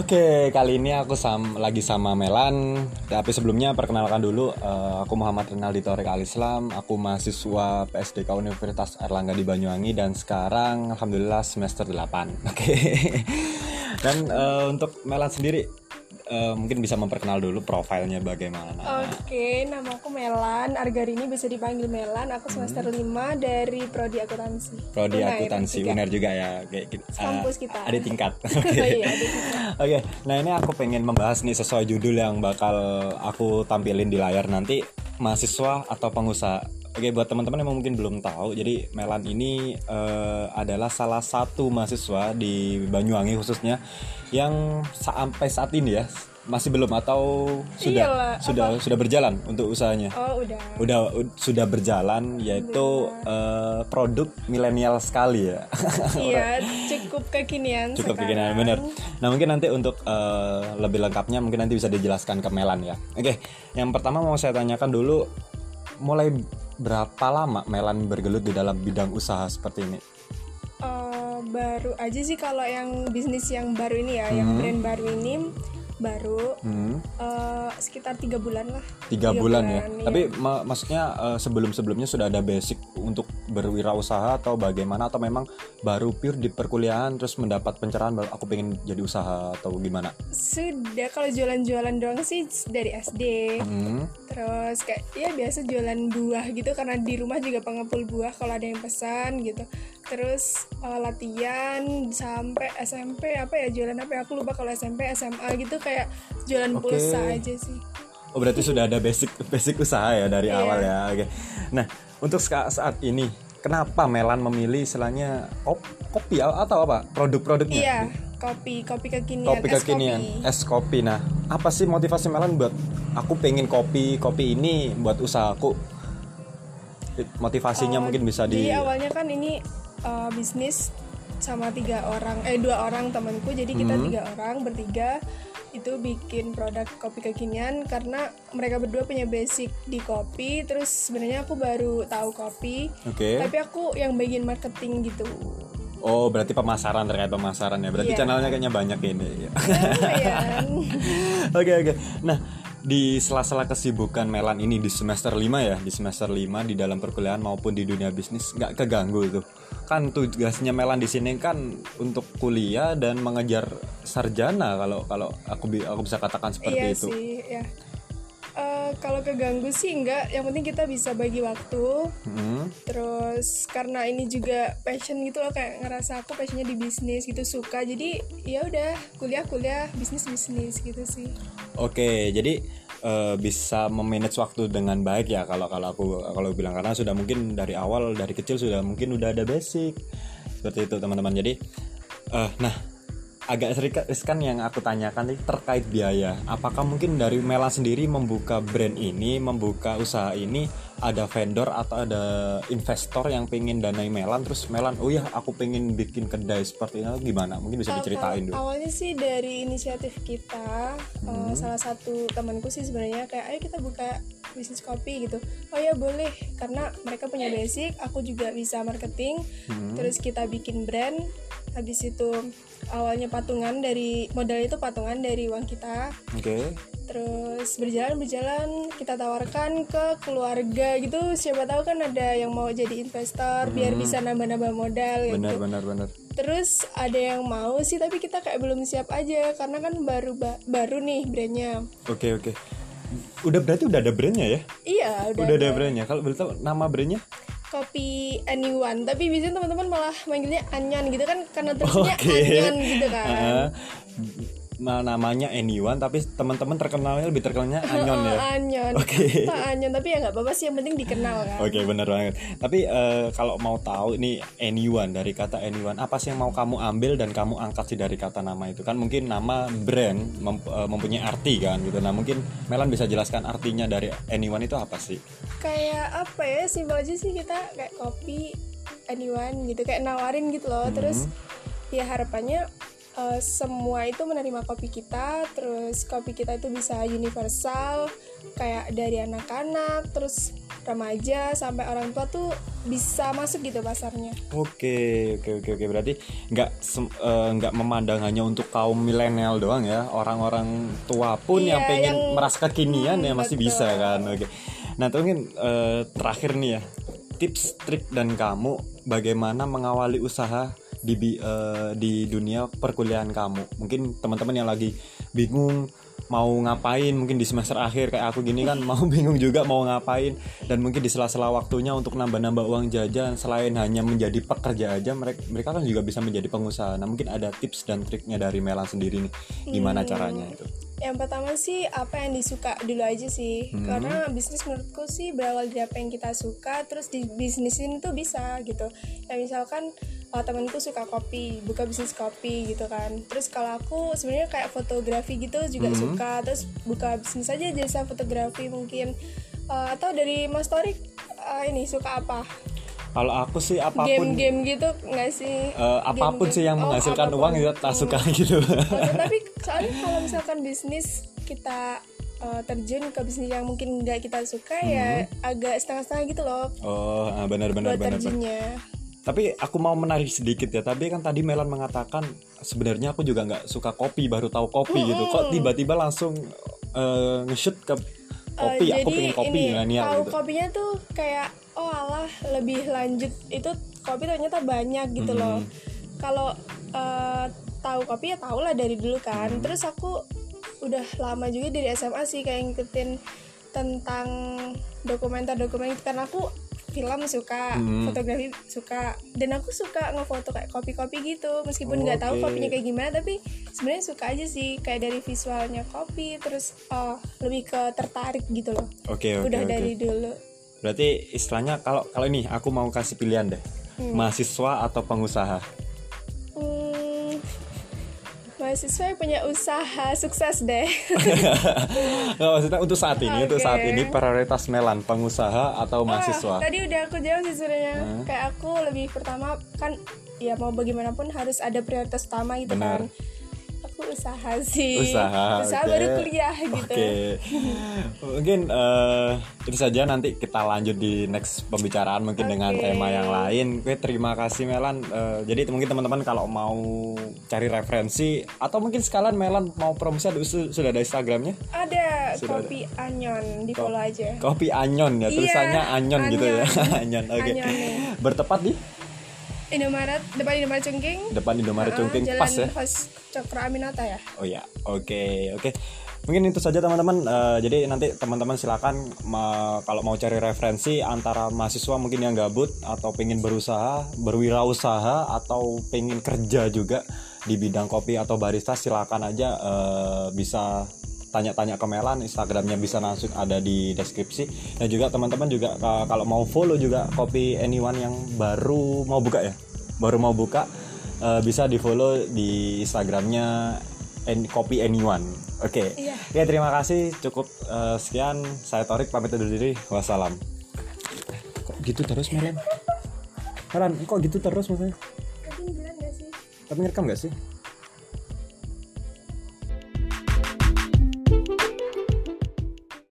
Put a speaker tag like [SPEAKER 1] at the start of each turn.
[SPEAKER 1] Oke, kali ini aku sam lagi sama Melan. Tapi sebelumnya perkenalkan dulu, eh, aku Muhammad Rinaldi Torek Alislam. Aku mahasiswa PSDK Universitas Erlangga di Banyuwangi dan sekarang alhamdulillah semester 8. Oke. dan eh, untuk Melan sendiri eh, mungkin bisa memperkenal dulu profilnya bagaimana.
[SPEAKER 2] Oke, nama aku Melan. Argarini bisa dipanggil Melan. Aku semester 5 dari prodi akuntansi.
[SPEAKER 1] Prodi
[SPEAKER 2] Unair
[SPEAKER 1] akuntansi. UNER juga ya, kayak gitu.
[SPEAKER 2] Kampus
[SPEAKER 1] Eh,
[SPEAKER 2] kita.
[SPEAKER 1] Ada tingkat.
[SPEAKER 2] Iya, ada tingkat.
[SPEAKER 1] Oke, nah ini aku pengen membahas nih sesuai judul yang bakal aku tampilin di layar nanti mahasiswa atau pengusaha. Oke, buat teman-teman yang mungkin belum tahu, jadi Melan ini eh, adalah salah satu mahasiswa di Banyuwangi khususnya yang sampai saat ini ya masih belum atau sudah
[SPEAKER 2] Iyalah,
[SPEAKER 1] sudah sudah berjalan untuk usahanya.
[SPEAKER 2] Oh, udah.
[SPEAKER 1] Udah sudah berjalan yaitu eh, produk milenial sekali ya.
[SPEAKER 2] Iya, cukup kekinian
[SPEAKER 1] cukup
[SPEAKER 2] sekarang.
[SPEAKER 1] bikin bener. Nah mungkin nanti untuk eh, lebih lengkapnya mungkin nanti bisa dijelaskan ke Melan ya. Oke, yang pertama mau saya tanyakan dulu, mulai berapa lama Melan bergelut di dalam bidang usaha seperti ini?
[SPEAKER 2] Eh, baru aja sih kalau yang bisnis yang baru ini ya, yang brand baru ini baru
[SPEAKER 1] Hmm,
[SPEAKER 2] eh, sekitar tiga bulan lah.
[SPEAKER 1] tiga bulan, ya.
[SPEAKER 2] iya.
[SPEAKER 1] Tapi ma- maksudnya eh, sebelum-sebelumnya sudah ada basic untuk berwirausaha atau bagaimana atau memang baru pure di perkuliahan terus mendapat pencerahan baru aku pengen jadi usaha atau gimana?
[SPEAKER 2] sudah kalau jualan-jualan doang sih dari SD.
[SPEAKER 1] Hmm,
[SPEAKER 2] Terus kayak ya biasa jualan buah gitu karena di rumah juga pengepul buah kalau ada yang pesan gitu. Terus eh, latihan sampai SMP apa ya jualan apa ya aku lupa kalau SMP SMA gitu kayak jualan
[SPEAKER 1] Oke.
[SPEAKER 2] pulsa aja sih.
[SPEAKER 1] Oh berarti sudah ada basic basic usaha ya dari
[SPEAKER 2] Iya.
[SPEAKER 1] awal ya. Oke. Nah untuk ska- saat ini kenapa Melan memilih istilahnya kop- kopi atau apa produk-produknya?
[SPEAKER 2] Iya, kopi, kopi kekinian,
[SPEAKER 1] Kopi
[SPEAKER 2] es
[SPEAKER 1] kekinian,
[SPEAKER 2] kopi.
[SPEAKER 1] es kopi. Nah apa sih motivasi Melan buat aku pengen kopi kopi ini buat usahaku? Motivasinya
[SPEAKER 2] Oh,
[SPEAKER 1] mungkin bisa di.
[SPEAKER 2] Jadi awalnya kan ini uh, bisnis sama tiga orang, eh dua orang temanku, jadi kita
[SPEAKER 1] Hmm.
[SPEAKER 2] tiga orang bertiga itu bikin produk kopi kekinian karena mereka berdua punya basic di kopi, terus sebenarnya aku baru tahu kopi,
[SPEAKER 1] Oke.
[SPEAKER 2] tapi aku yang bagian marketing gitu.
[SPEAKER 1] Oh berarti pemasaran terkait pemasaran ya. Berarti
[SPEAKER 2] Iya.
[SPEAKER 1] channelnya kayaknya banyak ini.
[SPEAKER 2] Lumayan.
[SPEAKER 1] Oke oke. Nah, di sela-sela kesibukan Melan ini di semester 5 ya, di semester 5 di dalam perkuliahan maupun di dunia bisnis nggak keganggu itu. Kan tugasnya Melan di sini kan untuk kuliah dan mengejar sarjana kalau kalau aku aku bisa katakan seperti
[SPEAKER 2] iya
[SPEAKER 1] itu.
[SPEAKER 2] sih, ya. Kalau keganggu sih enggak, yang penting kita bisa bagi waktu.
[SPEAKER 1] Hmm.
[SPEAKER 2] terus karena ini juga passion gitu loh kayak ngerasa aku passionnya di bisnis gitu suka jadi ya udah kuliah kuliah bisnis bisnis gitu sih
[SPEAKER 1] Oke, jadi eh, bisa memanage waktu dengan baik ya kalau kalau aku kalau bilang karena sudah mungkin dari awal dari kecil sudah mungkin udah ada basic seperti itu teman-teman. Jadi eh nah agak serikat riskan yang aku tanyakan nih terkait biaya. Apakah mungkin dari Melan sendiri membuka brand ini, membuka usaha ini ada vendor atau ada investor yang pengen danai Melan terus Melan oh ya aku pengen bikin kedai seperti ini gimana? Mungkin bisa diceritain dulu.
[SPEAKER 2] awalnya sih dari inisiatif kita
[SPEAKER 1] Hmm.
[SPEAKER 2] eh, salah satu temanku sih sebenarnya kayak ayo kita buka bisnis kopi gitu. Oh ya boleh. Karena mereka punya basic aku juga bisa marketing.
[SPEAKER 1] Hmm.
[SPEAKER 2] terus kita bikin brand. Habis itu awalnya patungan dari modal itu patungan dari uang kita.
[SPEAKER 1] Oke.
[SPEAKER 2] terus berjalan berjalan kita tawarkan ke keluarga gitu. Siapa tahu kan ada yang mau jadi investor biar bisa nambah-nambah modal gitu.
[SPEAKER 1] Benar benar benar.
[SPEAKER 2] terus ada yang mau sih tapi kita kayak belum siap aja. Karena kan baru ba- baru nih brandnya.
[SPEAKER 1] Oke oke. Udah berarti udah ada brandnya ya?
[SPEAKER 2] iya udah,
[SPEAKER 1] Udah, ada brandnya. Kalau boleh tahu nama brandnya?
[SPEAKER 2] kopi anyone tapi biasanya teman-teman malah manggilnya anyan gitu kan karena tulisannya
[SPEAKER 1] Oke.
[SPEAKER 2] anyan gitu kan
[SPEAKER 1] Heeh. Ma- namanya anyone tapi teman-teman terkenalnya lebih terkenalnya Anyon ya.
[SPEAKER 2] Oh, anyan
[SPEAKER 1] Oke.
[SPEAKER 2] Apa anyan tapi ya nggak apa-apa sih yang penting dikenal kan
[SPEAKER 1] Oke bener banget. Tapi eh, kalau mau tahu nih anyone dari kata anyone apa sih yang mau kamu ambil dan kamu angkat sih dari kata nama itu kan mungkin nama brand mem- eh, mempunyai arti kan gitu. Nah mungkin Melan bisa jelaskan artinya dari anyone itu apa sih?
[SPEAKER 2] kayak apa ya simpel aja sih kita kayak kopi anyone gitu kayak nawarin gitu loh terus ya harapannya eh, semua itu menerima kopi kita terus kopi kita itu bisa universal kayak dari anak-anak terus remaja sampai orang tua tuh bisa masuk gitu pasarnya
[SPEAKER 1] Oke, oke, oke, oke. Berarti nggak eh, nggak memandang hanya untuk kaum milenial doang ya. Orang-orang tua pun yang
[SPEAKER 2] Iya,
[SPEAKER 1] pengen
[SPEAKER 2] yang-
[SPEAKER 1] merasa kekinian ya masih
[SPEAKER 2] betul.
[SPEAKER 1] bisa kan. Oke. Nah, tuh mungkin eh, terakhir nih ya. Tips, trik dan kamu bagaimana mengawali usaha di eh, di dunia perkuliahan kamu. Mungkin teman-teman yang lagi bingung mau ngapain mungkin di semester akhir kayak aku gini kan mau bingung juga mau ngapain. Dan mungkin di sela-sela waktunya untuk nambah-nambah uang jajan selain hanya menjadi pekerja aja mereka mereka kan juga bisa menjadi pengusaha. Nah mungkin ada tips dan triknya dari Melan sendiri nih gimana caranya itu?
[SPEAKER 2] Yang pertama sih apa yang disuka dulu aja sih.
[SPEAKER 1] Hmm.
[SPEAKER 2] karena bisnis menurutku sih berawal dari apa yang kita suka terus di bisnis ini tuh bisa gitu. Ya misalkan uh, temanku suka kopi buka bisnis kopi gitu kan. Terus kalau aku sebenarnya kayak fotografi gitu juga
[SPEAKER 1] Hmm.
[SPEAKER 2] suka. Terus buka bisnis aja jasa fotografi mungkin. Uh, atau dari Mas Torik uh, ini suka apa?
[SPEAKER 1] Kalau aku sih apa pun
[SPEAKER 2] game-game gitu nggak sih?
[SPEAKER 1] Eh, apa pun
[SPEAKER 2] Game-game.
[SPEAKER 1] sih yang
[SPEAKER 2] Oh,
[SPEAKER 1] menghasilkan
[SPEAKER 2] apa pun.
[SPEAKER 1] uang ya tak suka gitu.
[SPEAKER 2] Oke, tapi soalnya kalau misalkan bisnis kita uh, terjun ke bisnis yang mungkin nggak kita suka ya agak setengah-setengah gitu loh.
[SPEAKER 1] Oh ah, benar-benar
[SPEAKER 2] buat
[SPEAKER 1] benar benar. Tapi aku mau menarik sedikit ya. Tapi kan tadi Melan mengatakan sebenarnya aku juga nggak suka kopi, baru tahu kopi gitu. Kok tiba-tiba langsung eh, nge-shoot ke
[SPEAKER 2] Uh,
[SPEAKER 1] kopi? aku
[SPEAKER 2] jadi
[SPEAKER 1] pengen kopi
[SPEAKER 2] ini
[SPEAKER 1] milenial
[SPEAKER 2] tahu
[SPEAKER 1] gitu.
[SPEAKER 2] kopinya tuh kayak oh alah lebih lanjut itu kopi ternyata banyak gitu loh. Kalau uh, tahu kopi ya tau lah dari dulu kan. Terus aku udah lama juga dari SMA sih kayak ngikutin tentang dokumenter-dokumenter karena aku film suka, fotografi suka, dan aku suka ngefoto kayak kopi-kopi gitu. Meskipun nggak tahu
[SPEAKER 1] Oke.
[SPEAKER 2] kopinya kayak gimana, tapi sebenarnya suka aja sih kayak dari visualnya kopi, terus oh, lebih ke tertarik gitu loh.
[SPEAKER 1] Oke oke
[SPEAKER 2] udah
[SPEAKER 1] oke.
[SPEAKER 2] dari dulu.
[SPEAKER 1] Berarti istilahnya kalau kalau ini aku mau kasih pilihan deh. Mahasiswa atau pengusaha?
[SPEAKER 2] Hmm, mahasiswa yang punya usaha sukses deh.
[SPEAKER 1] Nggak, maksudnya untuk saat ini, untuk
[SPEAKER 2] Oke.
[SPEAKER 1] saat ini prioritas Melan pengusaha atau mahasiswa?
[SPEAKER 2] Ah, tadi udah aku jawab sih sebenarnya. Kayak aku lebih pertama kan ya mau bagaimanapun harus ada prioritas utama gitu
[SPEAKER 1] Benar.
[SPEAKER 2] kan. Usaha sih.
[SPEAKER 1] usaha
[SPEAKER 2] Usaha
[SPEAKER 1] oke.
[SPEAKER 2] baru kuliah gitu.
[SPEAKER 1] oke mungkin eh, itu saja nanti kita lanjut di next pembicaraan mungkin dengan
[SPEAKER 2] Oke.
[SPEAKER 1] tema yang lain oke terima kasih Melan Eh, jadi mungkin teman-teman kalau mau cari referensi atau mungkin sekalian Melan mau promosi ada su- sudah ada Instagramnya
[SPEAKER 2] Ada
[SPEAKER 1] Sudah
[SPEAKER 2] kopi anyon di follow aja.
[SPEAKER 1] kopi Anyon ya
[SPEAKER 2] Iya,
[SPEAKER 1] tulisannya Anyon, gitu ya
[SPEAKER 2] Anyon.
[SPEAKER 1] Anyon oke
[SPEAKER 2] Anyon nih.
[SPEAKER 1] bertepat di
[SPEAKER 2] Indomaret depan Indomaret Cungking.
[SPEAKER 1] depan Indomaret
[SPEAKER 2] Ah,
[SPEAKER 1] Cungking
[SPEAKER 2] Jalan
[SPEAKER 1] pas ya
[SPEAKER 2] Hos Cokro Aminata ya.
[SPEAKER 1] Oh ya, oke oke. Mungkin itu saja teman-teman. Eh, jadi nanti teman-teman silakan ma- kalau mau cari referensi antara mahasiswa mungkin yang gabut atau pengen berusaha, berwirausaha atau pengen kerja juga di bidang kopi atau barista silakan aja eh, bisa tanya-tanya ke Melan Instagramnya bisa langsung ada di deskripsi. Dan juga teman-teman juga eh, kalau mau follow juga kopi anyone yang baru mau buka ya? Baru mau buka eh, bisa di follow di Instagramnya An- kopi anyone. Oke.
[SPEAKER 2] Iya.
[SPEAKER 1] ya terima kasih. Cukup eh, sekian. Saya Torik pamit undur diri. Wassalam. Kok gitu terus Melan? Melan kok gitu terus maksudnya? Tapi ngerekam gak sih